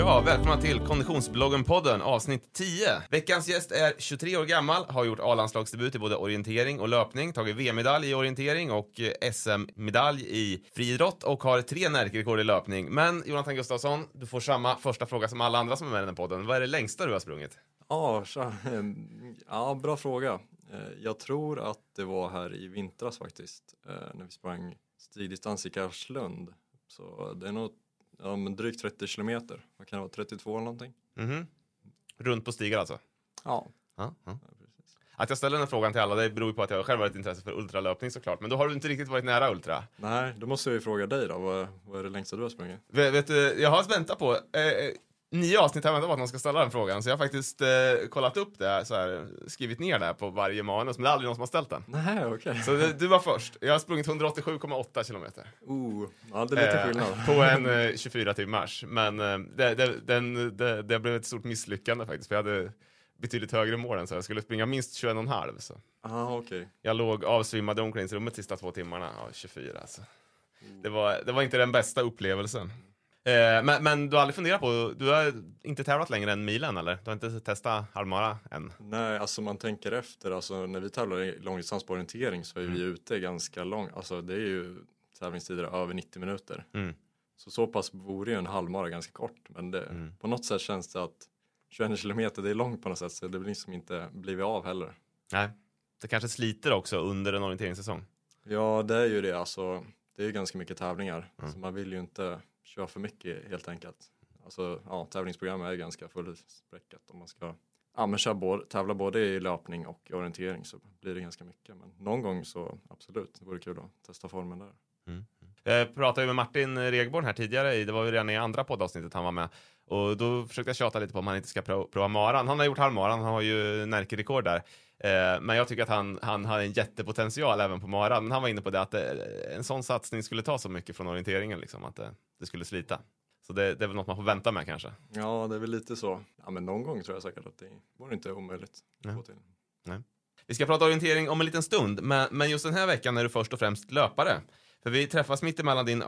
Ja, välkomna till Konditionsbloggen-podden avsnitt 10. Veckans gäst är 23 år gammal, har gjort A-landslagsdebut i både orientering och löpning, tagit VM-medalj i orientering och eh, SM-medalj i friidrott och har tre Närkerekord i löpning. Men Jonathan Gustafsson, du får samma första fråga som alla andra som är med i den här podden. Vad är det längsta du har sprungit? Ja, eh, ja, bra fråga. Eh, jag tror att det var här i vintras faktiskt, när vi sprang stigdistans i Karlslund. Så det är nog ja, men drygt 30 kilometer. Vad kan det vara, 32 eller någonting? Mhm. Runt på stigar alltså? Ja, Ja, ja. Att jag ställer den här frågan till alla, det beror ju på att jag själv har ett intresse för ultralöpning såklart. Men då har du inte riktigt varit nära ultra. Nej, då måste jag ju fråga dig då. Vad, vad är det längsta du har sprungit? Vet, vet du, jag har väntat på, eh, nio avsnitt har jag väntat på att någon ska ställa den frågan, så jag har faktiskt eh, kollat upp det, så här, skrivit ner det på varje manus, men det är aldrig någon som har ställt den. Nej, okej. Så det, du var först. Jag har sprungit 187,8 kilometer. Oh, ja, det är lite Eh, skillnad. På en eh, 24 timmars. Men eh, det, det, den, det, det blev ett stort misslyckande faktiskt, för jag hade betydligt högre mål än så. Jag skulle springa minst 21,5. Så. Ja, okej. Jag låg avsvimmad i omklädningsrummet sista två timmarna. Ja, 24 alltså. Det var, det var inte den bästa upplevelsen. Eh, men, men du har aldrig funderat på, du har inte tävlat längre än milen eller? Du har inte testat halvmara än? Nej, alltså man tänker efter, alltså när vi tävlar i långdistans på orientering så är vi ute ganska långt, alltså det är ju tävlingstider över 90 minuter. Mm. Så så pass vore ju en halvmara ganska kort, men det, Mm. på något sätt känns det att 21 kilometer det är långt på något sätt så det blir liksom inte blivit av heller. Nej. Det kanske sliter också under en orienteringssäsong. Ja, det är ju det alltså. Det är ju ganska mycket tävlingar, Mm. så man vill ju inte Kör för mycket helt enkelt. Alltså, ja, tävlingsprogrammet är ganska fullspäckat om man ska ja, men kör både, tävla både i löpning och orientering så blir det ganska mycket. Men någon gång så absolut, det vore kul att testa formen där. Jag pratade ju med Martin Regborn här tidigare, det var ju redan i andra poddavsnittet han var med. Och då försökte jag tjata lite på om han inte ska prova, prova maran. Han har gjort halvmaran, han har ju Närke-rekord där. Eh, men jag tycker att han, han har en jättepotential även på maran. Men han var inne på det att eh, en sån satsning skulle ta så mycket från orienteringen, liksom, att det, det skulle slita. Så det, det är väl något man får vänta med kanske. Ja, det är väl lite så. Ja, men någon gång tror jag säkert att det vore inte omöjligt. Nej. att få till. Vi ska prata orientering om en liten stund, men, men just den här veckan är du först och främst löpare. För vi träffas mitt emellan din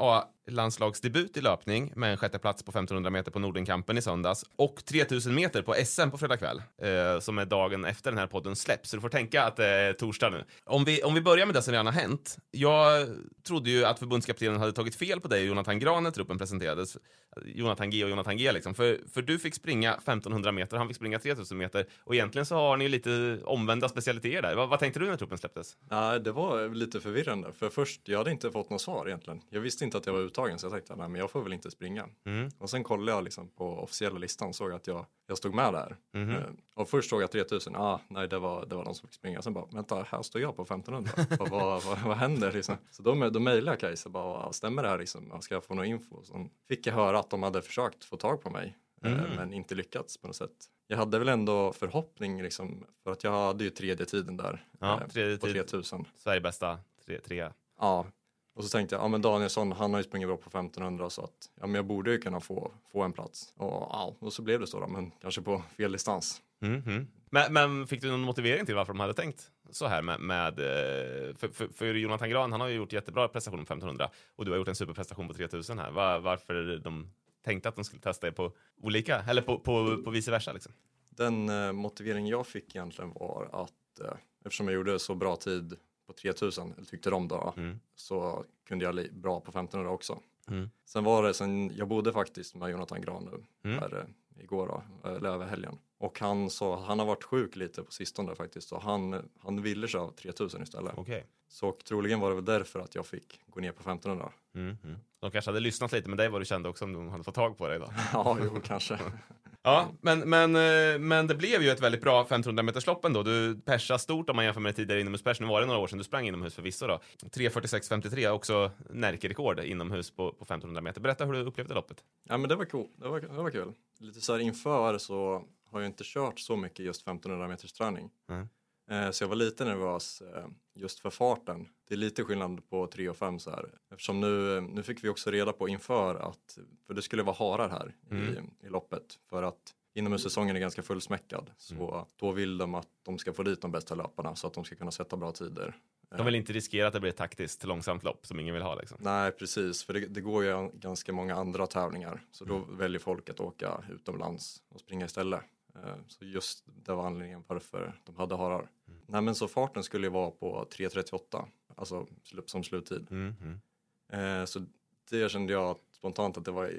landslagsdebut i löpning med en sjätte plats på 1500 meter på Nordenkampen i söndags och 3000 meter på SM på fredag kväll, eh, som är dagen efter den här podden släpps. Så du får tänka att det är torsdag nu. Om vi, om vi börjar med det som redan har hänt. Jag trodde ju att förbundskaptenen hade tagit fel på dig och Jonathan Gran när truppen presenterades. Jonathan G och Jonathan G liksom. För, för du fick springa 1500 meter, han fick springa 3000 meter och egentligen så har ni lite omvända specialiteter där. Vad, vad tänkte du när truppen släpptes? Ja, det var lite förvirrande. För först, jag hade inte fått något svar egentligen. Jag visste inte att jag var uttagen så jag tänkte, nej men jag får väl inte springa. Mm. Och sen kollade jag liksom på officiella listan och såg att jag, jag stod med där. Eh, Och först såg jag 3000, ah, nej det var, det var de som fick springa. Sen bara, vänta, här står jag på 1500. vad, vad, vad, vad händer liksom? Så då, då mejlade jag Kajsa, bara, "Ah, stämmer det här liksom? Ska jag få någon info? Så fick jag höra att de hade försökt få tag på mig. eh, Mm. Men inte lyckats på något sätt. Jag hade väl ändå förhoppning liksom, för att jag hade ju tredje tiden där. Ja, eh, tredje på tid. 3000. Sverige bästa tre, trea. Ja, och så tänkte jag, ja men Danielsson han har ju sprungit bra på 1500 så att ja, men jag borde ju kunna få, få en plats. Och, ja, och så blev det så då, men kanske på fel distans. Mhm. Men, men fick du någon motivering till varför de hade tänkt så här med, med eh, för, för, för Jonathan Gran, han har ju gjort jättebra prestation på 1500 och du har gjort en superprestation på 3000 här. Var, varför de tänkte att de skulle testa er på olika, eller på, på, på vice versa liksom? Den eh, motivering jag fick egentligen var att eh, eftersom jag gjorde så bra tid på 3000, eller tyckte de då, Mm. så kunde jag bra på 1500 också. Mm. Sen var det, sen, jag bodde faktiskt med Jonathan Gran nu, Mm. här, eh, igår då, eller över helgen. Och han sa, han har varit sjuk lite på sistone faktiskt, så han, han ville köra 3000 istället. Okej. Så troligen var det väl därför att jag fick gå ner på 1500. Mm, mm. De kanske hade lyssnat lite med dig vad du kände också om de hade fått tag på dig då. ja, jo kanske. Ja, men, men, eh, men det blev ju ett väldigt bra 1500 meterslopp ändå. Du persade stort om man jämför med tidigare inomhuspers. Nu var det några år sedan du sprang inomhus förvisso då. 3.46.53, också Närke-rekord inomhus på, på 1500 meter. Berätta hur du upplevde loppet. Ja men det var cool, det var, det var kul. Lite så här inför så har jag inte kört så mycket just 1500 meters träning. Mm. Eh, Så jag var lite nervös eh, just för farten. Det är lite skillnad på 3 och 5 så här. Eftersom nu, nu fick vi också reda på inför att, för det skulle vara harar här Mm. i, i loppet. För att inomhussäsongen är ganska fullsmäckad. Så då vill de att de ska få dit de bästa löparna så att de ska kunna sätta bra tider. De vill inte riskera att det blir ett taktiskt långsamt lopp som ingen vill ha liksom. Nej precis, för det, det går ju ganska många andra tävlingar. Så då väljer folk att åka utomlands och springa istället. Eh, Så just det var anledningen varför de hade harar. Nej men så farten skulle ju vara på 3.38, alltså som sluttid. Mm, mm. Eh, Så det kände jag spontant att det var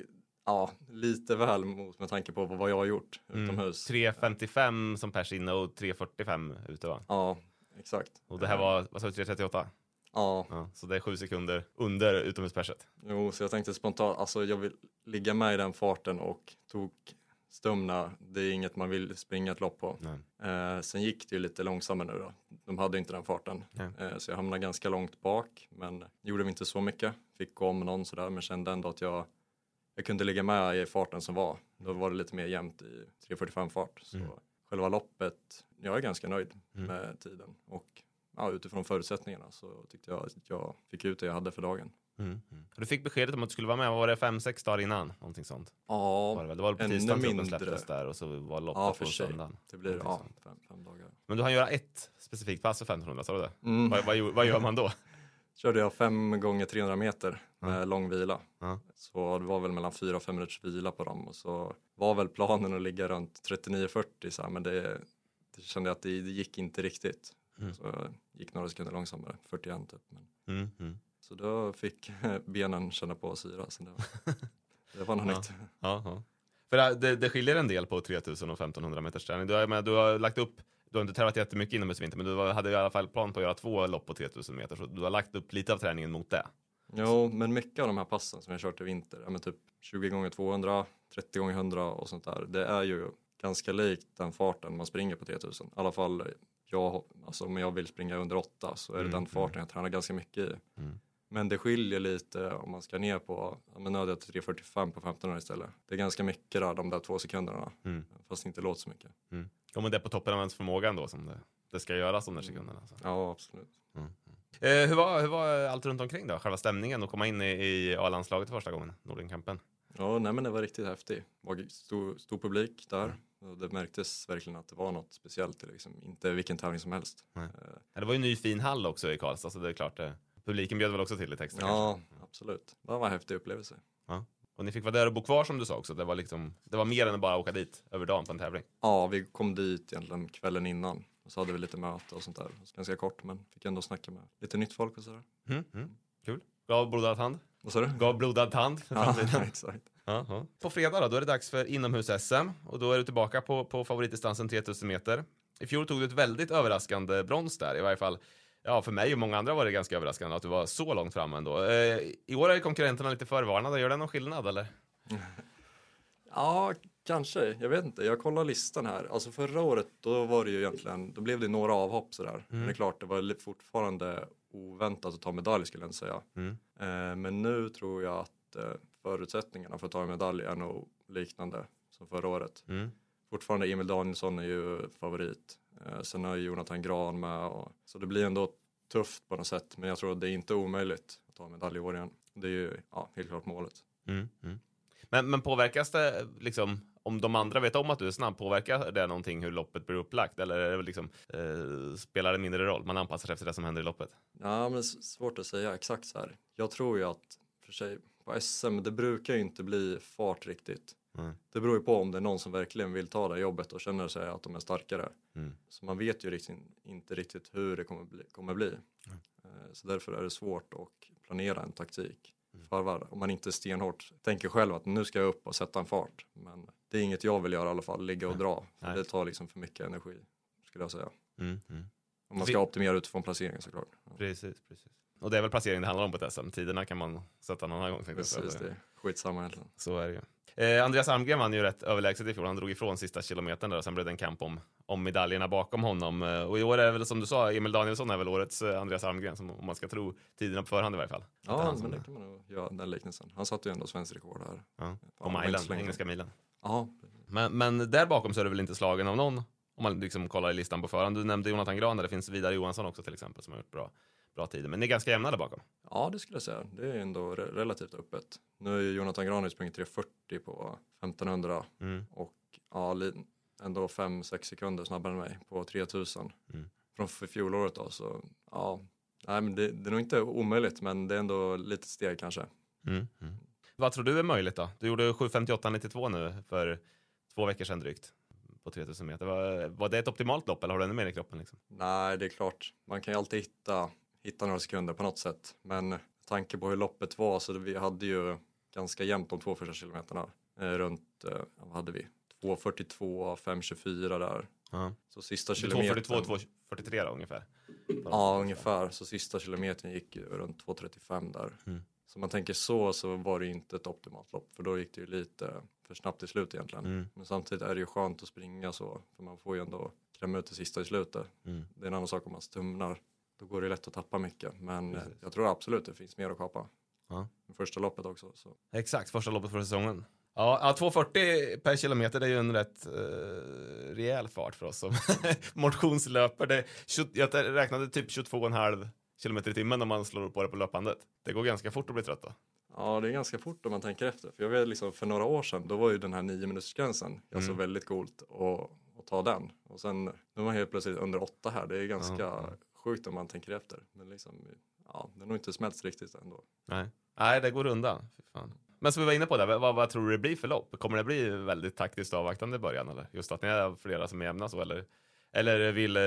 ja, lite väl mot med tanke på vad jag har gjort Mm. utomhus. 3.55 som pers inne och 3.45 ute va? Ja, exakt. Och det här var, vad sa du, 3.38? Ja, Ja, så det är sju sekunder under utomhusperset. jo, så jag tänkte spontant, alltså jag vill ligga med i den farten och tog stumna, det är inget man vill springa ett lopp på. Eh, sen gick det ju lite långsammare nu då. De hade inte den farten. Eh, så jag hamnade ganska långt bak. Men gjorde vi inte så mycket. Fick gå om någon sådär. Men kände ändå att jag, jag kunde ligga med i farten som var. Då var det lite mer jämnt i 3.45 fart. Så Mm. själva loppet, jag är ganska nöjd Mm. med tiden. Och ja, utifrån förutsättningarna så tyckte jag att jag fick ut det jag hade för dagen. Mm. Mm. Du fick beskedet om att du skulle vara med, vad var det, fem, sex dagar innan? Någonting sånt. Var det, Ja, väl? det var på tisdagen mindre. släpptes där och så var loppet Ja, på söndagen. det blir ja, fem, fem dagar. Men du hann göra ett specifikt pass för 1500, sa du det? Mm. Vad, vad, vad gör man då? körde jag fem gånger 300 meter med Ja. lång vila. Ja. Så det var väl mellan 4 och 5 minuters vila på dem och så var väl planen att ligga runt 39-40 så här, men det, det kände jag att det, det gick inte riktigt. Mm. Så jag gick några sekunder långsammare, 41 typ. Men, Mm. Mm. Så då fick benen känna på syra. Så det, var, det var något Ja. nytt. Ja, ja. För det, det, skiljer en del på 3000 och 1500 meters träning. Du har, men, du har lagt upp, du har inte tävlat jättemycket inomhusvinter, men du hade i alla fall plan på att göra två lopp på 3000 meter, så du har lagt upp lite av träningen mot det. Jo, men mycket av de här passen som jag kört i vinter, ja, men typ 20 gånger 200, 30 gånger 100 och sånt där, det är ju ganska likt den farten man springer på 3000. I alla fall jag, alltså om jag vill springa under 8 så är det Mm, den farten jag tränar ganska mycket i. Mm. Men det skiljer lite om man ska ner på, men nu hade jag 3.45 på 1500 istället. Det är ganska mycket där, de där två sekunderna, Mm. fast det inte låter så mycket. Mm. Ja, men det är på toppen av ens förmåga ändå som det, det ska göras de där sekunderna. Så. Ja, absolut. Eh, hur, var, hur var allt runt omkring då? Själva stämningen och komma in i, i A-landslaget för första gången, Nordenkampen? Ja, nej men det var riktigt häftigt. Det var stor, stor publik där. Och det märktes verkligen att det var något speciellt. Liksom. Inte vilken tävling som helst. Nej. Eh, det var ju en ny fin hall också i Karlstad, så det är klart, det, publiken bjöd väl också till lite extra Ja, kanske? absolut. Det var en häftig upplevelse. Och ni fick vara där och bo kvar som du sa också, det var liksom, det var mer än att bara åka dit över dagen på en tävling. Ja, vi kom dit egentligen kvällen innan. Och så hade vi lite möte och sånt där. Ganska kort, men fick ändå snacka med lite nytt folk och sådär. Mm, mm. Kul. Gav blodad hand. Vad sa du? Gav blodad hand för Ja, exakt. Ja, ja. På fredag då, då är det dags för inomhus-SM och då är du tillbaka på, på favoritdistansen 3000 meter. I fjol tog du ett väldigt överraskande brons där, i varje fall. Ja, för mig och många andra var det ganska överraskande att du var så långt fram ändå. Eh, I år är konkurrenterna lite förvarnade, gör det någon skillnad eller? Ja, kanske. Jag vet inte. Jag kollar listan här. Alltså förra året, då var det ju egentligen, då blev det några avhopp sådär. Men det är klart, det var fortfarande oväntat att ta medalj skulle jag inte säga. Mm. Eh, men nu tror jag att eh, förutsättningarna för att ta en medalj är nog liknande som förra året. Mm. Fortfarande Emil Danielsson är ju favorit. Eh, sen har ju Jonathan Gran med. Och, så det blir ändå tufft på något sätt. Men jag tror att det är inte omöjligt att ta medalj i år igen. Det är ju ja, helt klart målet. Mm. Mm. Men, men påverkas det liksom, om de andra vet om att du är snabb, påverkar det någonting hur loppet blir upplagt? Eller är det liksom, eh, spelar det mindre roll? Man anpassar sig efter det som händer i loppet? Ja, men svårt att säga exakt så här. Jag tror ju att för sig på SM, det brukar ju inte bli fart riktigt. Mm. Det beror ju på om det är någon som verkligen vill ta det jobbet och känner sig att de är starkare. Mm. Så man vet ju riktigt, inte riktigt hur det kommer bli. Kommer bli. Eh, Så därför är det svårt att planera en taktik Mm. förvar. Om man inte stenhårt tänker själv att nu ska jag upp och sätta en fart. Men det är inget jag vill göra i alla fall, ligga och dra. För det tar liksom för mycket energi skulle jag säga. Mm. Mm. Om man ska optimera utifrån placeringen såklart. Precis, precis. Och det är väl placering det handlar om på ett SM. Tiderna kan man sätta någon annan gång. precis, det är skitsamma egentligen. Så är det ju. Eh, Andreas Almgren vann ju rätt överlägset i fjol. Han drog ifrån sista kilometern där och sen blev det en kamp om, om medaljerna bakom honom. Eh, och i år är det väl som du sa, Emil Danielsson är väl årets eh, Andreas Almgren, som, om man ska tro tiderna på förhand i varje fall. Ja, men det kan man nog göra, den liknelsen. Han satte ju ändå svensk rekord här. ja, på milen, engelska milen. Ja, Men, men där bakom så är det väl inte slagen av någon, om man liksom kollar i listan på förhand. Du nämnde Jonathan Grahn, där det finns Vidar Johansson också till exempel, som har gjort bra, bra tider. Men ni är ganska jämna där bakom. ja, det skulle jag säga. Det är ändå re- relativt öppet. Nu ju Jonathan Grahn sprungit 3.40 på 1500 Mm. och ja, ändå 5-6 sekunder snabbare än mig på 3000 Mm. från fjolåret då. Så ja, nej, men det, det är nog inte omöjligt, men det är ändå lite steg kanske. Mm. Mm. Vad tror du är möjligt då? Du gjorde 7.58,92 nu för två veckor sedan drygt på 3000 meter. Var, var det ett optimalt lopp eller har du ännu mer i kroppen? Liksom? Nej, det är klart. Man kan ju alltid hitta, hitta några sekunder på något sätt. Men med tanke på hur loppet var så vi hade ju ganska jämnt de två första kilometerna. Eh, runt, eh, vad hade vi? 2.42, 5.24 där. Ja. Så sista 2.42, kilometern. 2.43 då, ungefär. Ja, ungefär. Så sista kilometern gick ju runt 2.35 där. Mm. Så man tänker så så var det inte ett optimalt lopp för då gick det ju lite för snabbt i slut egentligen. Mm. Men samtidigt är det ju skönt att springa så för man får ju ändå klämma ut det sista i slutet. Mm. Det är en annan sak om man stumnar. Då går det lätt att tappa mycket. Men eh, Precis. jag tror absolut det finns mer att kapa. Ja. Första loppet också. Så. Exakt, första loppet för säsongen. Ja, ja 2.40 per kilometer, det är ju en rätt eh, rejäl fart för oss som 20 jag räknade typ 22,5 kilometer i timmen om man slår på det på löpandet. Det går ganska fort att bli trött då. Ja, det är ganska fort om man tänker efter. För jag vet liksom för några år sedan, då var ju den här nio minutersgränsen alltså Mm. väldigt coolt att, att ta den. Och sen, nu är man helt plötsligt under åtta här. Det är ganska Ja. Sjukt om man tänker efter. Men liksom, ja, det har nog inte smälts riktigt ändå. Nej, Nej det går undan. Men som vi var inne på, där, vad, vad tror du det blir för lopp? Kommer det bli väldigt taktiskt avvaktande i början? Eller? Just att ni är flera som är jämna så? Eller, eller vill,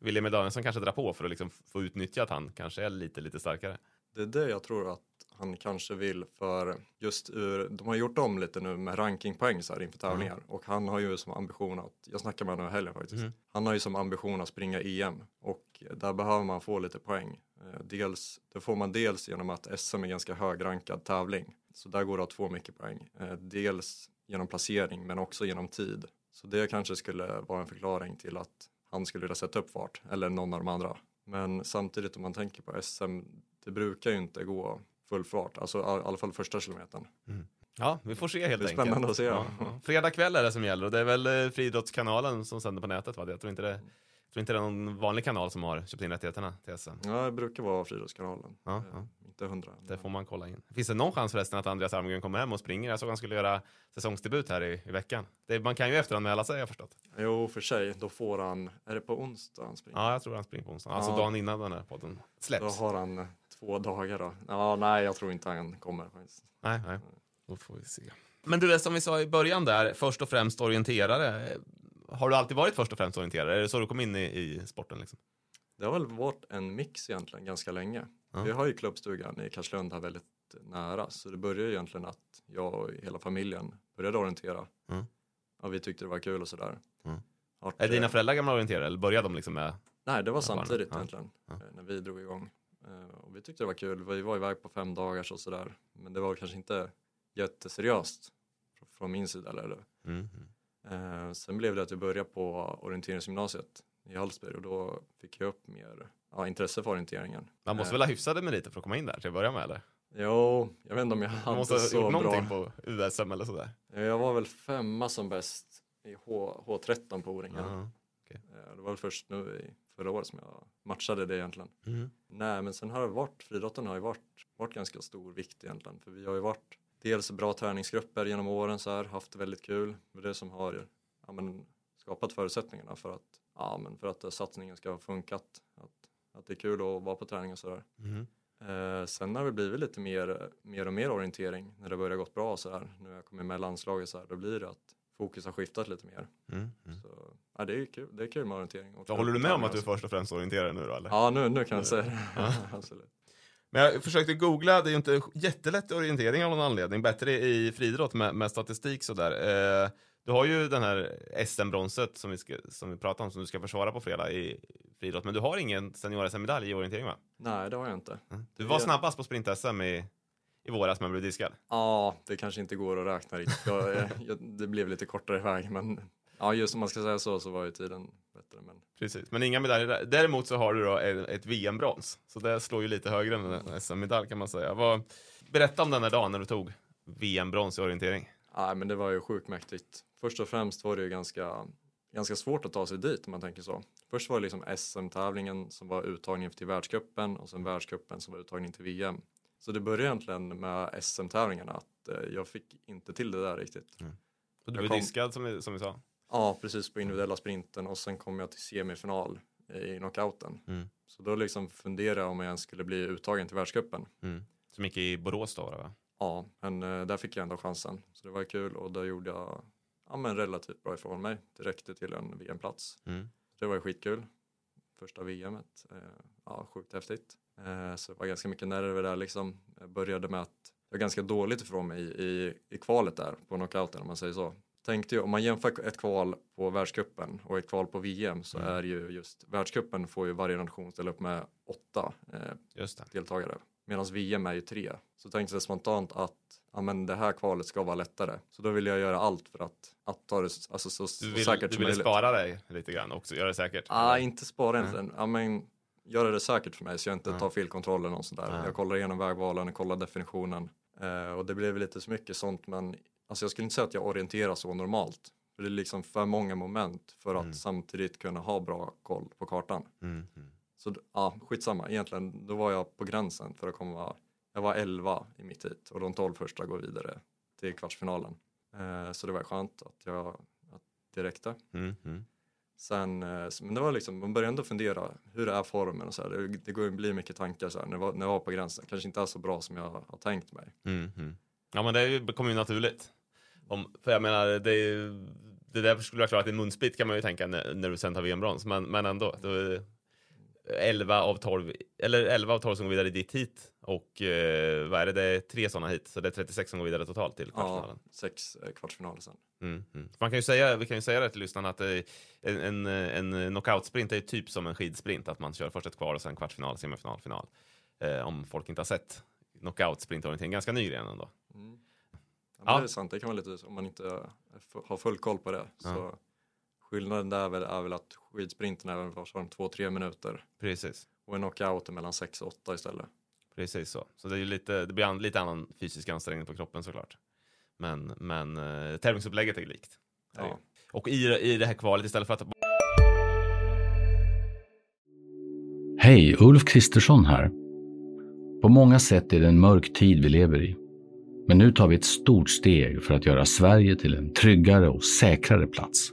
Emil Danielsson kanske dra på för att liksom få utnyttja att han kanske är lite, lite starkare? Det är det jag tror att han kanske vill för just ur, de har gjort om lite nu med rankingpoäng så här inför tävlingar och han har ju som ambition att, jag snackar med honom i helgen faktiskt, Mhm. han har ju som ambition att springa EM och där behöver man få lite poäng. Eh, Dels, det får man dels genom att SM är ganska högrankad tävling så där går det att få mycket poäng. Eh, Dels genom placering men också genom tid. Så det kanske skulle vara en förklaring till att han skulle vilja sätta upp fart eller någon av de andra. Men samtidigt om man tänker på SM, det brukar ju inte gå full fart, alltså i alla fall första kilometern. Ja, vi får se helt Det är enkelt. spännande att se, Ja, ja. Fredag kväll är det som gäller och det är väl eh, Friidrottskanalen som sänder på nätet va? Jag tror inte det, jag tror inte det är någon vanlig kanal som har köpt in rättigheterna till SM. Ja, det brukar vara Friidrottskanalen. Ja, Eh, ja. Inte hundra. Det får man kolla in. Finns det någon chans förresten att Andreas Almgren kommer hem och springer? Jag såg han skulle göra säsongsdebut här i, i veckan. Det, man kan ju efteranmäla sig har jag förstått. Jo, för sig, då får han, är det på onsdag han springer? Ja, jag tror han springer på onsdag. Alltså Ja. dagen innan den här podden Då släpps. har han eh, två dagar då. Ja, nej, jag tror inte han kommer faktiskt. Nej, nej. Då får vi se. Men du, det som vi sa i början där, först och främst orienterare. Har du alltid varit först och främst orienterare? Är det så du kom in i, i sporten? Liksom? Det har väl varit en mix egentligen ganska länge. Ja. Vi har ju klubbstugan i Karlslund här väldigt nära så det började egentligen att jag och hela familjen började orientera. Mm. Ja, vi tyckte det var kul och sådär. Mm. Är dina föräldrar gamla orienterare eller började de liksom med? Nej, det var barnen. samtidigt Ja. egentligen Ja. när vi drog igång. Eh, Och vi tyckte det var kul. Vi var iväg på fem dagar och sådär. Men det var kanske inte jätteseriöst fr- från min sida. Eller? Mm. Eh, Sen blev det att jag började på orienteringsgymnasiet i Hallsberg och då fick jag upp mer ja, intresse för orienteringen. Man måste Eh, väl ha hyfsade meriter för att komma in där till att börja med eller? Jo, jag vet inte om jag Man hade måste ha så gjort bra. någonting på USM eller sådär. Jag var väl femma som bäst i H, H13 på O-ringen. Ja. Eh, Det var väl först nu i förra året som jag matchade det egentligen. Mm. Nej, men sen har det varit, friidrotten har ju varit, varit ganska stor vikt egentligen. För vi har ju varit dels bra träningsgrupper genom åren så här, haft väldigt kul. Det är det som har ja, men, skapat förutsättningarna för att, ja, men för att satsningen ska ha funkat. Att, att det är kul att vara på träning och sådär. Mm. Eh, sen har det blivit lite mer, mer och mer orientering när det börjar gått bra så här. Nu har jag kommit med landslaget så här, då blir det att fokus har skiftat lite mer. Mm. Mm. Så, ja, det är kul, det är kul med orientering. Och håller du med om att du är först och främst orienterare nu då eller? Ja, nu, nu kan jag säga det. Ja. Absolut. Men jag försökte googla, det är ju inte jättelätt orientering av någon anledning. Bättre i friidrott med, med statistik sådär. Eh, du har ju den här SM-bronset som vi, ska, som vi pratade om som du ska försvara på fredag i friidrott. Men du har ingen senior-SM-medalj i orientering va? Nej, det har jag inte. Du var snabbast på sprint-SM i, i våras men blev diskad? Ja, det kanske inte går att räkna riktigt. Jag, eh, jag, det blev lite kortare väg, men ja, just om man ska säga så så var ju tiden bättre. Men Precis, men inga medaljer där. Däremot så har du då ett, VM-brons. Så det slår ju lite högre än en SM-medalj kan man säga. Vad, berätta om den här dagen när du tog VM-brons i orientering. Nej, men det var ju sjukt mäktigt. Först och främst var det ju ganska, ganska svårt att ta sig dit om man tänker så. Först var det liksom SM-tävlingen som var uttagningen till världscupen och sen världscupen som var uttagningen till VM. Så det började egentligen med SM-tävlingarna att eh, jag fick inte till det där riktigt. Och du Jag blev kom- diskad som vi, som vi sa. Ja, precis på individuella sprinten och sen kom jag till semifinal i knockouten. Mm. Så då liksom funderade jag om jag ens skulle bli uttagen till världscupen. Mm. Som gick i Borås då va? Ja, men eh, där fick jag ändå chansen. Så det var kul och då gjorde jag ja, men relativt bra ifrån mig. Det räckte till en VM-plats. Mm. Det var ju skitkul. Första VMet. Eh, ja, sjukt häftigt. Eh, så det var ganska mycket nerver där liksom. Jag började med att jag var ganska dåligt ifrån mig i, i, i kvalet där på knockouten om man säger så. Tänkte ju, om man jämför ett kval på världscupen och ett kval på VM så Mm. är ju just världscupen får ju varje nation ställa upp med åtta eh, deltagare. Medan VM är ju tre. Så tänkte jag spontant att ja, men det här kvalet ska vara lättare. Så då vill jag göra allt för att, att ta det alltså, så, så Du, vill, säkert du som ville möjligt. spara dig lite grann också, göra det säkert? Ah, eller? inte spara egentligen. Ja, men göra det säkert för mig så jag inte tar fel kontroll eller något sånt där. Ja. Jag kollar igenom vägvalen, kollar definitionen. Eh, och det blev lite så mycket sånt men alltså jag skulle inte säga att jag orienterar så normalt. För det är liksom för många moment för att Mm. samtidigt kunna ha bra koll på kartan. Mm. Så ja, skitsamma. Egentligen, då var jag på gränsen för att komma. Jag var 11 i mitt hit och de 12 första går vidare till kvartsfinalen. Eh, så det var skönt att jag att det räckte. Mm. Sen, eh, men det var liksom, man började ändå fundera, hur är formen och så här. Det, det går ju bli mycket tankar så här, när jag, var, när jag var på gränsen. Kanske inte är så bra som jag har tänkt mig. Mm. Mm. Ja men det kommer ju naturligt. Om, för jag menar, det, är det där skulle vara klart, en munsbit kan man ju tänka när, när du sen tar VM-brons, men, men ändå. Då 11 av 12, eller 11 av 12 som går vidare dit hit och eh, vad är det, det är tre sådana hit, så det är 36 som går vidare totalt till kvartsfinalen. Ja, sex eh, kvartsfinaler sen. Mm, mm. Man kan ju säga, vi kan ju säga det till lyssnarna att eh, en, en, en knockout-sprint är ju typ som en skidsprint, att man kör först ett kval och sen kvartsfinal, semifinal, final. Eh, om folk inte har sett knockout-sprintorientering, ganska ny gren ändå. Mm. Ja, Ja. Det är sant, det kan vara lite om man inte har full koll på det. Så Ja. Skillnaden där är väl, är väl att skidsprinten är väl två-tre minuter Precis. och en knockout är mellan sex och åtta istället. Precis så. Så det, är lite, det blir an, lite annan fysisk ansträngning på kroppen såklart. Men, men eh, tävlingsupplägget är likt. Ja. Och i, i det här kvalet, istället för att Hej, Ulf Kristersson här. På många sätt är det en mörk tid vi lever i. Men nu tar vi ett stort steg för att göra Sverige till en tryggare och säkrare plats.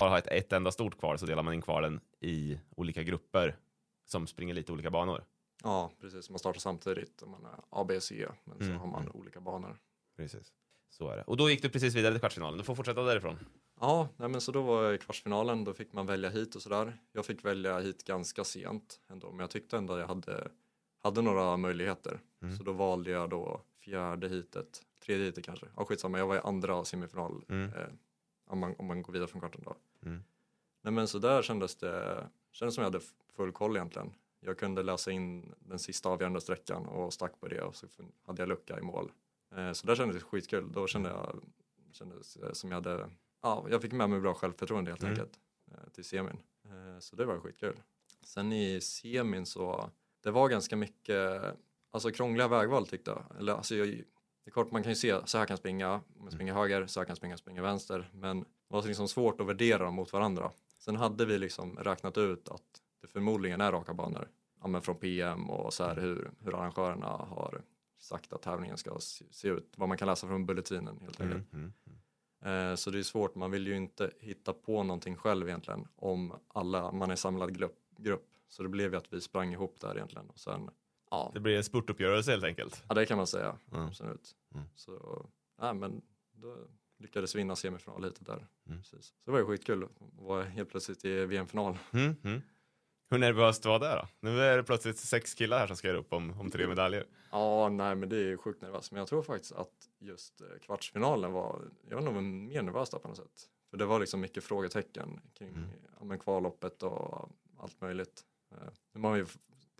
Bara ha ett, ett enda stort kval så delar man in kvalen i olika grupper som springer lite olika banor. Ja, precis. Man startar samtidigt om man är A, B, C, men så Mm, har man mm. olika banor. Precis. Så är det. Och då gick du precis vidare till kvartsfinalen. Du får fortsätta därifrån. Ja, nej men så då var jag i kvartsfinalen, då fick man välja hit och sådär. Jag fick välja hit ganska sent ändå, men jag tyckte ändå att jag hade, hade några möjligheter. Mm. Så då valde jag då fjärde hitet, tredje hitet kanske. Ja, skitsamma, jag var i andra semifinal Mm. eh, om, man, om man går vidare från kvarten då. Mm. Nej men så där kändes det, kändes som jag hade full koll egentligen. Jag kunde läsa in den sista avgörande sträckan och stack på det och så hade jag lucka i mål. Eh, så där kändes det skitkul. Då kände jag kändes eh, som jag hade, ja, jag fick med mig bra självförtroende helt Mm. enkelt eh, till semin. Så det var skitkul. Sen i semin så, det var ganska mycket, alltså krångliga vägval tyckte jag. Eller alltså jag, det är klart man kan ju se, så här kan jag springa, om jag springer höger, så här kan jag springa, springa vänster. Men var liksom svårt att värdera dem mot varandra. Sen hade vi liksom räknat ut att det förmodligen är raka banor. Ja, men från PM och så här hur, hur arrangörerna har sagt att tävlingen ska se, ut. Vad man kan läsa från bulletinen helt enkelt. Mm. Mm. Eh, så det är svårt, man vill ju inte hitta på någonting själv egentligen om alla, man är samlad grupp. grupp. Så det blev ju att vi sprang ihop där egentligen. Och sen, ja, Det blir en spurtuppgörelse helt enkelt. ja det kan man säga. Mm. Absolut. Mm. Så, nej, men då lyckades vinna semifinal och där. Mm. Precis. Så det var ju skitkul att vara helt plötsligt i VM-final. Mm, mm. Hur nervöst var det då? Nu är det plötsligt sex killar här som ska göra upp om, om tre medaljer. Ja, nej men det är sjukt nervöst. Men jag tror faktiskt att just eh, kvartsfinalen var, jag var nog mer nervös där på något sätt. För det var liksom mycket frågetecken kring Mm. ja, kvalloppet och allt möjligt. Eh, var man ju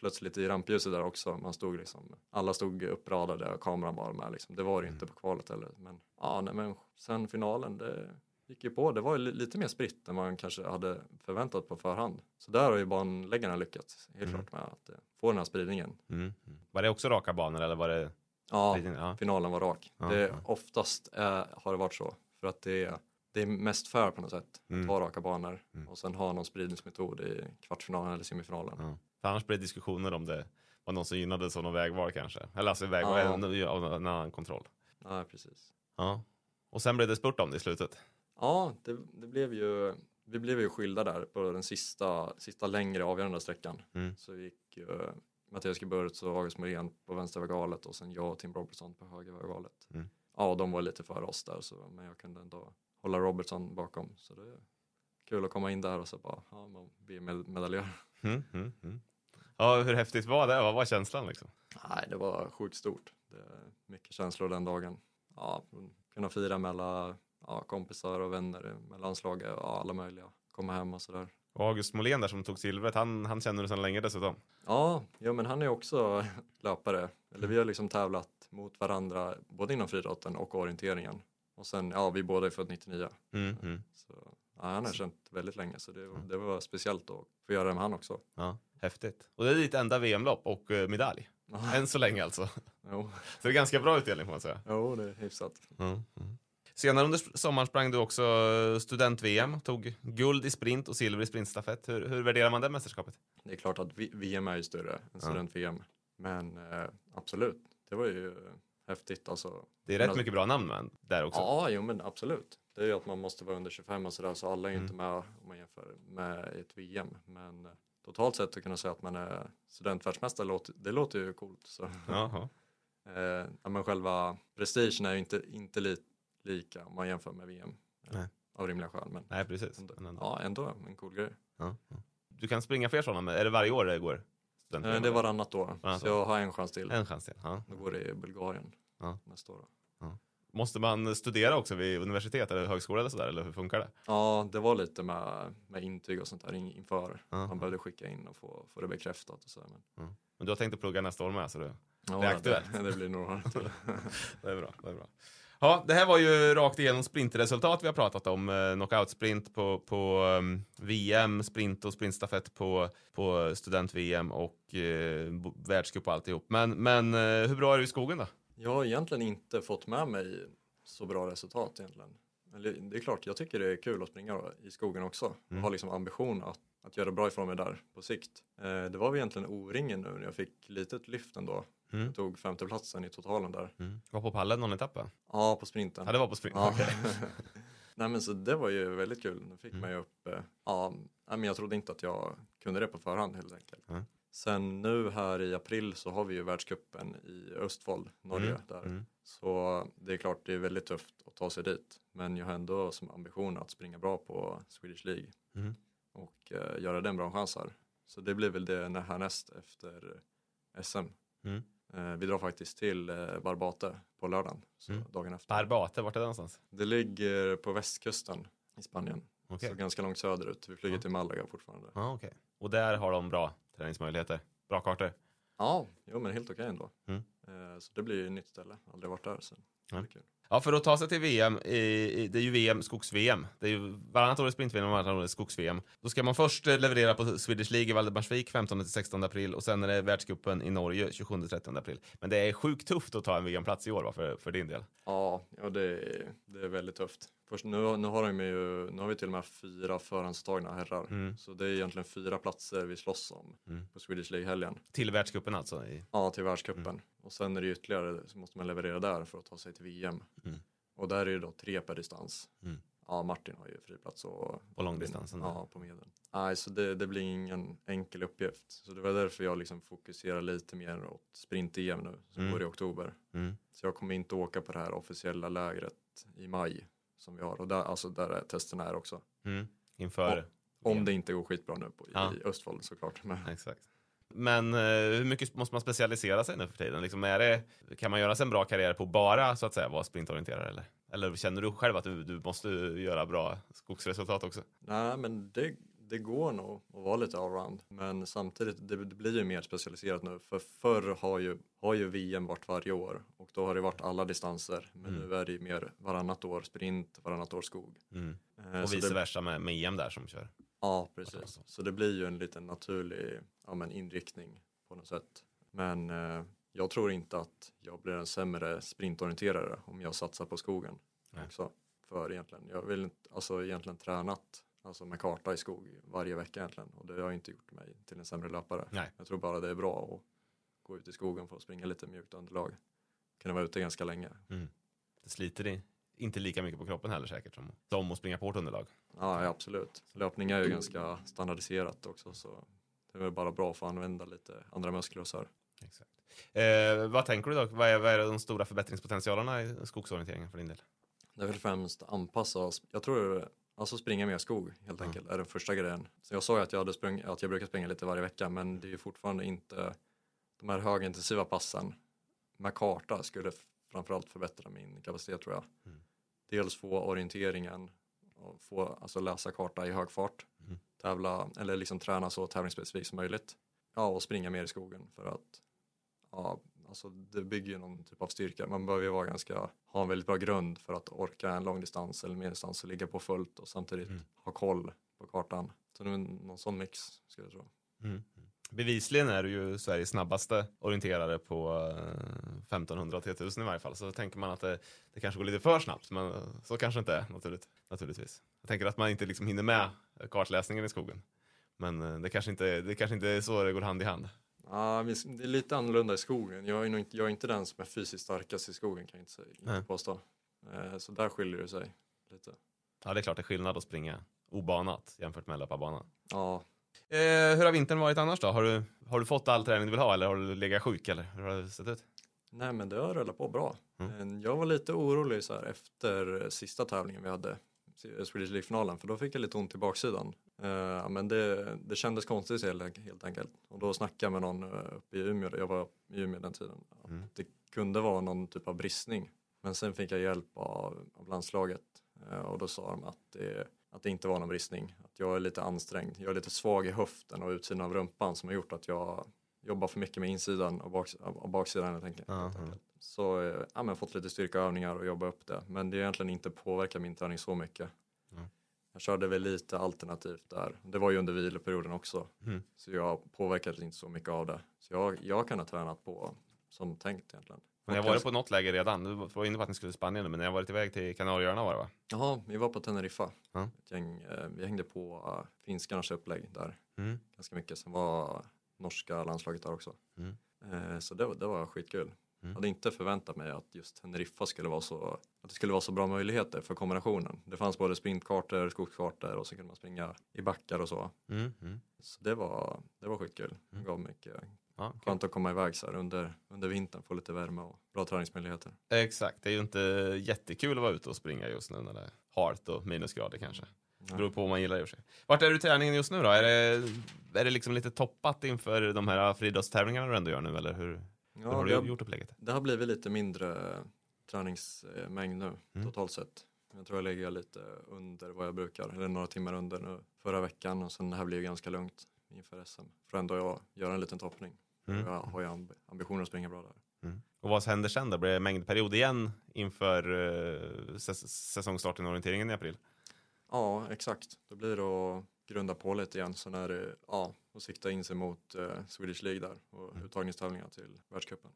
plötsligt i rampljuset där också. Man stod liksom, alla stod uppradade och kameran var med liksom. Det var det inte på kvalet heller. Men ja, nej, men sen finalen, det gick ju på. Det var lite mer spritt än man kanske hade förväntat på förhand. Så där har ju banläggarna lyckats helt Mm. klart med att eh, få den här spridningen. Mm. mm. Var det också raka banor eller var det? Ja, Ja. finalen var rak. Ja, det, ja. Oftast är, har det varit så. För att det är, det är mest fair på något sätt. Mm. Att ha raka banor Mm. och sen ha någon spridningsmetod i kvartsfinalen eller semifinalen. Ja. För annars blir det diskussioner om det var någon som gynnades av någon vägval kanske. Eller alltså vägval, Ja. av en annan kontroll. Ja, precis. Ja. Och sen blev det spurt om det i slutet. Ja, det, det blev ju, vi blev ju skilda där på den sista, sista längre avgörande sträckan. Mm. Så gick ju Mattias Geburts och August Morén på vänstervägvalet och sen jag och Tim Robertson på högervägvalet. Mm. Ja, de var lite före oss där så, men jag kunde ändå hålla Robertson bakom. Så det är kul att komma in där och så bara, ja, man blir med, medaljör. Mm, mm, mm. Ja, hur häftigt var det? Vad var känslan liksom? Nej, det var sjukt stort. Mycket känslor den dagen. Ja, kunna fira med alla ja, kompisar och vänner med landslaget och alla möjliga. Komma hem och sådär. Och August Molén där som tog silvret, han, han känner du sedan länge dessutom. Ja, ja, men han är också löpare. Eller vi har liksom tävlat mot varandra både inom friidrotten och orienteringen. Och sen, ja, vi båda är född 99. Mm, mm. Så, ja, han har känt väldigt länge så det, det var speciellt att få göra det med han också. Ja, häftigt. Och det är ditt enda VM-lopp och eh, medalj. Ja, Än så länge alltså. jo, Så det är ganska bra utdelning får man säga. jo, det är hyfsat. Mm, mm. Senare under sommaren sprang du också student-VM, tog guld i sprint och silver i sprintstafett. Hur, hur värderar man det mästerskapet? Det är klart att VM är ju större än student-VM. Men eh, absolut, det var ju häftigt alltså. Det är Men rätt mycket bra namn men, där också. Ja, jo men absolut. Det är ju att man måste vara under 25 och sådär så alla är ju Mm. inte med om man jämför med ett VM. Men eh, totalt sett att kunna säga att man är studentvärldsmästare, låter- det låter ju coolt. Så. Jaha. Eh, men själva prestigen är ju inte, inte li, lika om man jämför med VM. eh, Nej. Av rimliga skäl. Men Nej, precis. ändå, Men ändå. ja, ändå en cool grej. Ja, ja. Du kan springa fler sådana, men är det varje år det går? Eh, det är varannat år. Varannat så jag har en chans till. En chans till. Ja. Då går det i Bulgarien Ja. nästa år. Måste man studera också vid universitet eller högskola eller sådär, eller hur funkar det? Ja, det var lite med, med intyg och sånt där in- inför. Ja. Man behövde skicka in och få, få det bekräftat och så. Men, Men du har tänkt att plugga nästa år med, så det, ja, Det är aktuellt. Det, det blir några till. det är bra. Det är bra. Ja, det här var ju rakt igenom sprintresultat vi har pratat om. Eh, knockout-sprint på, på um, VM, sprint och sprintstafett på, på student-VM och eh, världscup och alltihop. Men, men eh, hur bra är du i skogen då? Jag har egentligen inte fått med mig så bra resultat egentligen. Eller, det är klart, jag tycker det är kul att springa i skogen också. Mm. Jag har liksom ambition att, att göra bra ifrån mig där på sikt. Eh, det var väl egentligen O-ringen nu när jag fick litet lyft ändå. Mm. Jag tog femteplatsen i totalen där. Mm. Var på pallen någon etapp? Ja, på sprinten. Ja, det var på sprint. Ja. Okej. Nej men så det var ju väldigt kul. Nu fick Mm. man ju upp, eh, ja, men jag trodde inte att jag kunde det på förhand helt enkelt. Mm. Sen nu här i april så har vi ju världscupen i Östfold, Norge. Mm. Där. Mm. Så det är klart det är väldigt tufft att ta sig dit. Men jag har ändå som ambition att springa bra på Swedish League Mm. och eh, göra den bra chans här. Så det blir väl det härnäst efter SM. Mm. Eh, vi drar faktiskt till eh, Barbate på lördagen, så Mm. dagen efter. Barbate, vart är det någonstans? Det ligger på västkusten i Spanien. Okej. Så ganska långt söderut. Vi flyger till Malaga fortfarande. Ja, okej. Och där har de bra träningsmöjligheter. Bra kartor. Ja, jo men helt okej ändå. Mm. Eh, så det blir ju ett nytt ställe. Aldrig varit där så det Ja. för att ta sig till VM, i, det är ju VM, skogs-VM. Det är ju varannat år är sprint-VM och varannat år är skogs-VM. Då ska man först eh, leverera på Swedish League i Valdemarsvik 15-16 april och sen är det världscupen i Norge 27-30 april. Men det är sjukt tufft att ta en VM-plats i år va, för, för din del. Ja, ja det, är, det är väldigt tufft. Först, nu, nu, har de ju, nu har vi till och med fyra förhandstagna herrar. Mm. Så det är egentligen fyra platser vi slåss om Mm. på Swedish League-helgen. Till världscupen alltså. I, Ja, till världscupen. Mm. Och sen är det ytterligare, så måste man leverera där för att ta sig till VM. Mm. Och där är det då tre per distans. Mm. ja, Martin har ju friplats och På långdistansen? Ja, på medel. Nej, så det, det blir ingen enkel uppgift. Så det var därför jag liksom fokuserar lite mer åt sprint-EM nu som Mm. går i oktober. Så jag kommer inte åka på det här officiella lägret i maj som vi har och där, alltså där testerna är också. Mm. Inför? Om det inte går skitbra nu på, Ja. i Östfold såklart. Men, Exakt. Men eh, hur mycket måste man specialisera sig nu för tiden? Liksom, är det, kan man göra sig en bra karriär på bara så att säga vara sprintorienterad eller? Eller känner du själv att du, du måste göra bra skogsresultat också? nej, men det, det går nog att vara lite allround. Men samtidigt, det, det blir ju mer specialiserat nu. För förr har ju, har ju VM varit varje år och då har det varit alla distanser. Men Mm. nu är det ju mer varannat år sprint, varannat år skog. Mm. Eh, Och vice det, versa med, med EM där som kör. Ja, precis. Så det blir ju en liten naturlig ja, men inriktning på något sätt. Men eh, jag tror inte att jag blir en sämre sprintorienterare om jag satsar på skogen Nej. också. För egentligen, jag vill inte, alltså egentligen tränat alltså med karta i skog varje vecka egentligen och det har inte gjort mig till en sämre löpare. Nej. Jag tror bara det är bra att gå ut i skogen för att springa lite mjukt underlag. Kunna vara ute ganska länge. Mm. Det sliter i, inte lika mycket på kroppen heller säkert som, som att springa på hårt underlag. Ja, ja, absolut. Löpning är ju ganska standardiserat också så det är väl bara bra för att använda lite andra muskler och så här. Exakt. Eh, vad tänker du då? Vad är, vad är de stora förbättringspotentialerna i skogsorienteringen för din del? Det är väl främst anpassa oss. Jag tror alltså springa mer skog helt enkelt är den första grejen. Så jag sa ju att jag, hade sprung, att jag brukar springa lite varje vecka men det är ju fortfarande inte de här högintensiva passen med karta skulle framförallt förbättra min kapacitet tror jag. Mm. Dels få orienteringen och få alltså läsa karta i hög fart. Mm. Tävla eller liksom träna så tävlingsspecifikt som möjligt. Ja och springa mer i skogen för att ja, alltså det bygger ju någon typ av styrka. Man behöver ju vara ganska, ha en väldigt bra grund för att orka en långdistans eller medeldistans och ligga på fullt och samtidigt Mm. ha koll på kartan. Så det är någon sån mix skulle jag tro. Mm. Bevisligen är du ju Sveriges snabbaste orienterare på eh, 1500 och 3000 i varje fall. Så tänker man att det, det kanske går lite för snabbt, men eh, så kanske inte är naturligt, naturligtvis. Jag tänker att man inte liksom hinner med kartläsningen i skogen. Men eh, det kanske, inte, det kanske inte är så det går hand i hand. Ja, vi- det är lite annorlunda i skogen. Jag är, nog inte, jag är inte den som är fysiskt starkast i skogen kan jag inte, Nej. inte påstå. Eh, Så där skiljer det sig lite. Ja, det är klart det är skillnad att springa obanat jämfört med löparbanan. Ja, Eh, hur har vintern varit annars då? Har du, har du fått all träning du vill ha eller har du legat sjuk eller hur har det sett ut? nej men det har rullat på bra. Mm. Jag var lite orolig så här efter sista tävlingen vi hade, Swedish League-finalen, för då fick jag lite ont i baksidan. Eh, men det, det kändes konstigt helt, helt enkelt. Och då snackade jag med någon eh, uppe i Umeå, jag var i Umeå den tiden, att Mm. det kunde vara någon typ av bristning. Men sen fick jag hjälp av, av landslaget eh, och då sa de att det, att det inte var någon bristning. Att jag är lite ansträngd, jag är lite svag i höften och utsidan av rumpan som har gjort att jag jobbar för mycket med insidan och, baks, och baksidan helt enkelt. Helt enkelt. Så eh, ja, men fått lite styrkaövningar och jobba upp det. Men det har egentligen inte påverkat min träning så mycket. Mm. Jag körde väl lite alternativt där. Det var ju under viloperioden också. Mm. Så jag påverkades inte så mycket av det. Så jag, jag kan ha tränat på som tänkt egentligen. Men jag har varit på något läge redan. Du var inne på att ni skulle till Spanien nu, men jag har varit iväg till Kanarieöarna var det va? Jaha, vi var på Teneriffa. Ja. Gäng, eh, vi hängde på uh, finskarnas upplägg där Mm. ganska mycket. Sen var norska landslaget där också. Mm. Eh, så det, var- det var skitkul. Mm. Jag hade inte förväntat mig att just Teneriffa skulle vara så, att det skulle vara så bra möjligheter för kombinationen. Det fanns både sprintkartor, skogskartor och så kunde man springa i backar och så. Mm. Mm. Så det var, det var skitkul. Det Mm. gav mycket Ja, kul. skönt att komma iväg så här under, under vintern, få lite värme och bra träningsmöjligheter. Exakt, det är ju inte jättekul att vara ute och springa just nu när det är halt och minusgrader kanske. Det beror på vad man gillar i och för sig. Vart är du i träningen just nu då? Är det, är det liksom lite toppat inför de här friidrottstävlingarna du ändå gör nu eller hur, hur Ja, har det, du har, gjort upplägget? det har blivit lite mindre träningsmängd nu Mm. totalt sett. Jag tror jag ligger lite under vad jag brukar, eller några timmar under nu förra veckan och sen det här blir ju ganska lugnt inför SM. För ändå jag göra en liten toppning. Mm. Jag har ju amb- ambitioner att springa bra där. Mm. Och vad händer sen då? Blir det mängdperiod igen inför uh, säs säsongstarten i orienteringen i april? Ja, exakt. Då blir det att grunda på lite igen. Sen är det ja, att sikta in sig mot eh, Swedish League där och Mm. uttagningstävlingar till världscupen.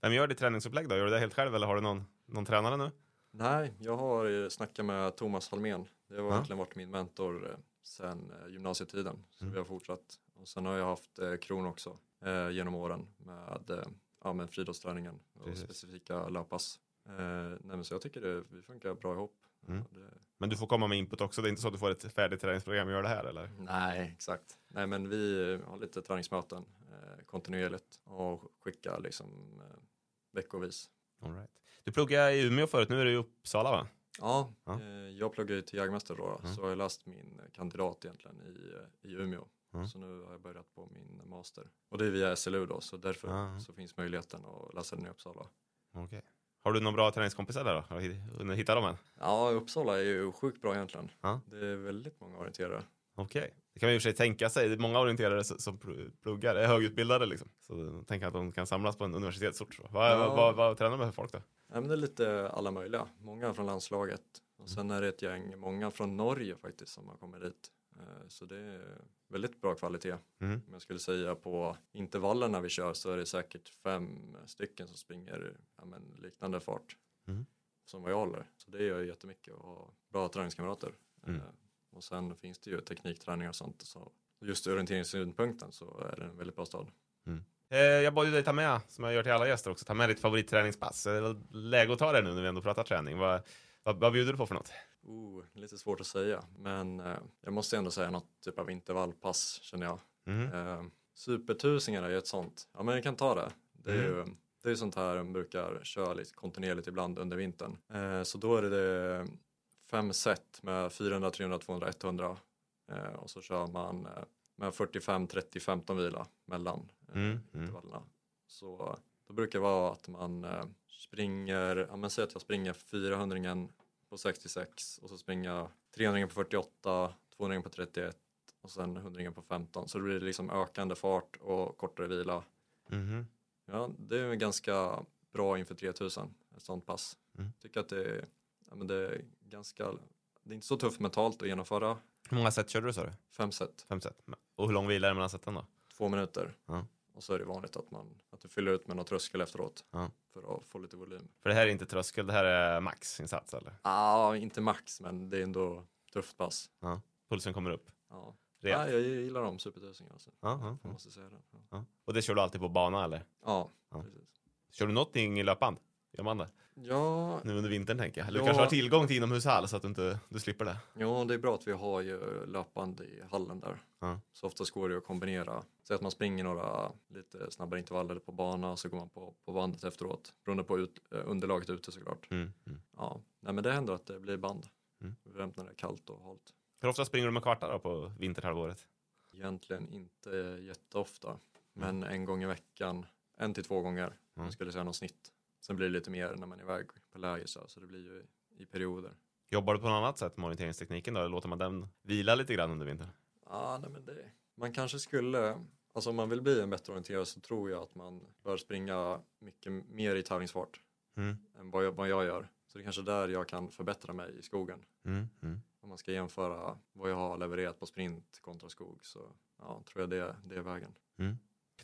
Vem gör ditt träningsupplägg då? Gör du det helt själv eller har du någon, någon tränare nu? Nej, jag har eh, snackat med Thomas Halmén. Det har Ja. egentligen varit min mentor eh, sen eh, gymnasietiden. Så Mm. vi har fortsatt. Och sen har jag haft eh, Kron också eh, genom åren med, eh, ja, med friidrottsträningen och Precis. specifika löppass. Eh, nej, men så jag tycker det vi funkar bra ihop. Mm. Det, Men du får komma med input också. Det är inte så att du får ett färdigt träningsprogram och gör det här eller? nej, exakt. Nej, men vi har lite träningsmöten eh, kontinuerligt och skickar liksom eh, veckovis. All right. Du pluggade i Umeå förut, nu är du i Uppsala va? Ja, Ja. Eh, jag pluggar ju till jägmästare då, Mm. så har jag läst min kandidat egentligen i, eh, i Umeå. Mm. Så nu har jag börjat på min master. Och det är via SLU då, så därför Ah. så finns möjligheten att läsa den i Uppsala. Okej. Har du några bra träningskompisar där då? Har du hunnit hitta dem än? Ja, Uppsala är ju sjukt bra egentligen. Ja. Det är väldigt många orienterare. Okej. Det kan man ju för sig tänka sig. Det är många orienterare som- som pl- pluggar, är högutbildade liksom. Så tänk att de kan samlas på en universitetsort. Vad, Ja. vad, vad, vad tränar med för folk då? Ja, men det är lite alla möjliga. Många från landslaget. Och sen är det ett gäng, många från Norge faktiskt som har kommit dit. Eh, Så det är väldigt bra kvalitet. Mm. Om jag skulle säga på intervallerna vi kör så är det säkert fem stycken som springer ja, men, liknande fart Mm. som vad jag håller. Så det gör ju jättemycket att ha bra träningskamrater. Mm. Eh, Och sen finns det ju teknikträning och sånt. Så just orienteringssynpunkten så är det en väldigt bra stad. Eh, jag bad ju dig ta med, som jag gör till alla gäster också, ta med ditt favoritträningspass. Det är väl läge att ta det nu när vi ändå pratar träning. Vad, vad, vad bjuder du på för något? Oh, lite svårt att säga, men eh, jag måste ändå säga något typ av intervallpass känner jag. Mhm. Eh, supertusingar är ju ett sånt. Ja, men jag kan ta det. Det är ju det är sånt här man brukar köra lite kontinuerligt ibland under vintern. Eh, så då är det, fem set med 400, 300, 200, 100 eh, och så kör man eh, med 45, 30, 15 vila mellan eh, Mm, mm. intervallerna. Så då brukar det vara att man eh, springer, ja men säg att jag springer 400 på 66 och så springer jag 300 på 48, 200 på 31 och sen 100 på 15. Så det blir liksom ökande fart och kortare vila. Mhm. Ja, det är ganska bra inför 3000, ett sånt pass. Mm. Tycker att det är, ja, men det är ganska, det är inte så tufft mentalt att genomföra Hur många set körde du sa du? fem set, Fem set? Och hur lång vila är det mellan seten då? två minuter. Ja. Och så är det vanligt att man att du fyller ut med någon tröskel efteråt Ja. för att få lite volym. För det här är inte tröskel, det här är maxinsats eller? Ja, inte max, men det är ändå tufft pass. Ja. Pulsen kommer upp? Ja. Ja, jag gillar de supertusingarna. Alltså. Ja, ja, måste säga det. Och det kör du alltid på bana eller? ja, Ja. precis. Kör du någonting i löpband? Gör man det? Ja, Nu under vintern tänker jag. Du Ja. kanske har tillgång till inomhushall så att du inte du slipper det. ja, det är bra att vi har ju löpband i hallen där. Ja. Så oftast går det att kombinera. Säg att man springer några lite snabbare intervaller på bana så går man på, på bandet efteråt. Beroende på ut, eh, underlaget ute såklart. Mm. Mm. Ja, nej men det händer att det blir band. Mm. När det är kallt och halt. Hur ofta springer du med kvartar på vinterhalvåret? Egentligen inte jätteofta. Men en gång i veckan, en till två gånger. Mm. skulle säga något snitt. Sen blir det lite mer när man är iväg på läger så, så det blir ju i perioder. Jobbar du på något annat sätt med orienteringstekniken då? Eller låter man den vila lite grann under vintern? Ja, nej men det. Man kanske skulle, alltså om man vill bli en bättre orienterare så tror jag att man bör springa mycket mer i tävlingsfart Mm. än vad jag, vad jag gör. Så det är kanske där jag kan förbättra mig i skogen. Mm. Mm. Om man ska jämföra vad jag har levererat på sprint kontra skog så ja, tror jag det, det är vägen.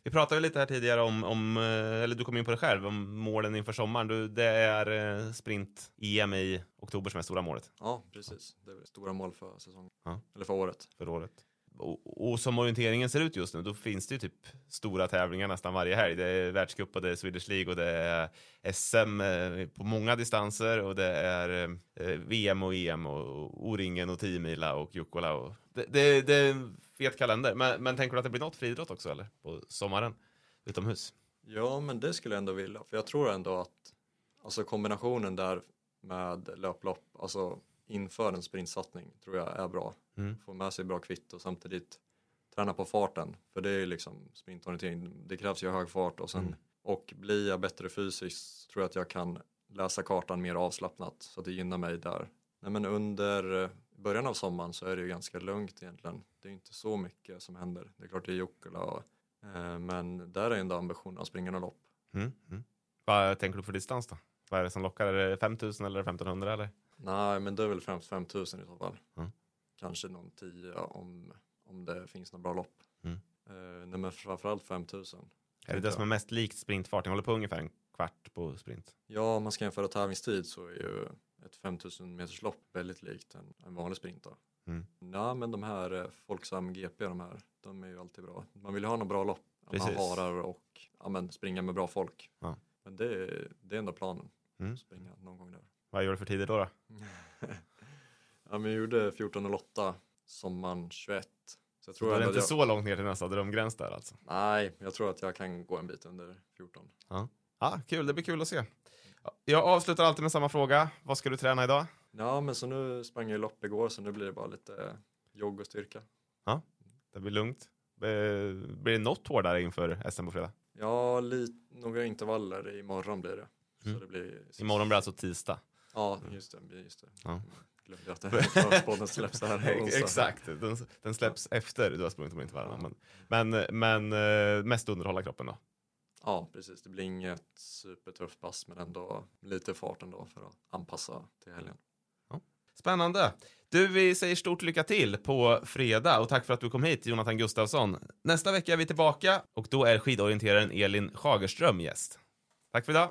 Vi pratade lite här tidigare om, om, eh, eller du kom in på det själv, om målen inför sommaren. Du, det är eh, sprint-EM i oktober som är stora målet Ja, precis. Det är stora mål för säsongen. Ja. Eller för året. för året. Och, och som orienteringen ser ut just nu, då finns det ju typ stora tävlingar nästan varje helg. Det är världscup och det är Swedish League och det är SM eh, på många distanser och det är VM och EM och O-ringen och 10 mila och Jukkola. Och det, det, det fet kalender. Men, men tänker du att det blir något friidrott också eller? På sommaren? Utomhus? Ja, men det skulle jag ändå vilja. För jag tror ändå att alltså kombinationen där med löplopp, alltså inför en sprintsatsning tror jag är bra. Mm. Få med sig bra kvitt och samtidigt träna på farten. För det är liksom sprintorientering, det krävs ju hög fart och sen Mm. och blir jag bättre fysiskt tror jag att jag kan läsa kartan mer avslappnat så att det gynnar mig där. Nej, men under början av sommaren så är det ju ganska lugnt egentligen. Det är inte så mycket som händer. Det är klart det är och, eh, men där är ändå ambitionen att springa något lopp. Mm. Mm. Vad tänker du för distans då? Vad är det som lockar? Är det 5000 eller 1500 eller? Nej, men det är väl främst 5000 i så fall. Mm. Kanske någon 10 om, om det finns några bra lopp. Mm. Eh, nej, men framförallt 5000. Är det det som är mest likt sprintfart? Jag håller på ungefär en kvart på sprint. Ja, om man ska jämföra tävlingstid så är ju ett 5000 meters lopp väldigt likt en, en vanlig sprint. Då. Mm. Ja, men de här eh, Folksam GP, de här, de är ju alltid bra. Man vill ju ha något bra lopp. Man Precis. harar och ja, men springa med bra folk. Ja. Men det, är- det är ändå planen. Mm. Springa någon gång där. Vad gör du för tider då? då? Ja, men jag gjorde 14.08 sommaren 21. Så jag Så tror det är inte jag, så långt ner till nästa drömgräns där alltså. Nej, jag tror att jag kan gå en bit under 14. Ja, kul, det blir kul att se. Ja, Jag avslutar alltid med samma fråga. Vad ska du träna idag? Ja, men så nu sprang jag lopp igår så nu blir det bara lite jogg och styrka. Det blir lugnt. Eh, Blir det något hårdare inför SM på fredag? Ja, li- några intervaller imorgon blir det. Mm. Så det blir Imorgon blir alltså tisdag. Ja, just det. Just det. Ja. Glömde att podden släpps här. Exakt, den, den släpps efter du har sprungit de intervallerna. Men, men, men eh, mest underhålla kroppen då. Ja, precis. Det blir inget supertufft pass men ändå lite fart ändå för att anpassa till helgen. Spännande. Du, vi säger stort lycka till på fredag och tack för att du kom hit, Jonathan Gustafsson. Nästa vecka är vi tillbaka och då är skidorienteraren Elin Schagerström gäst. Tack för idag.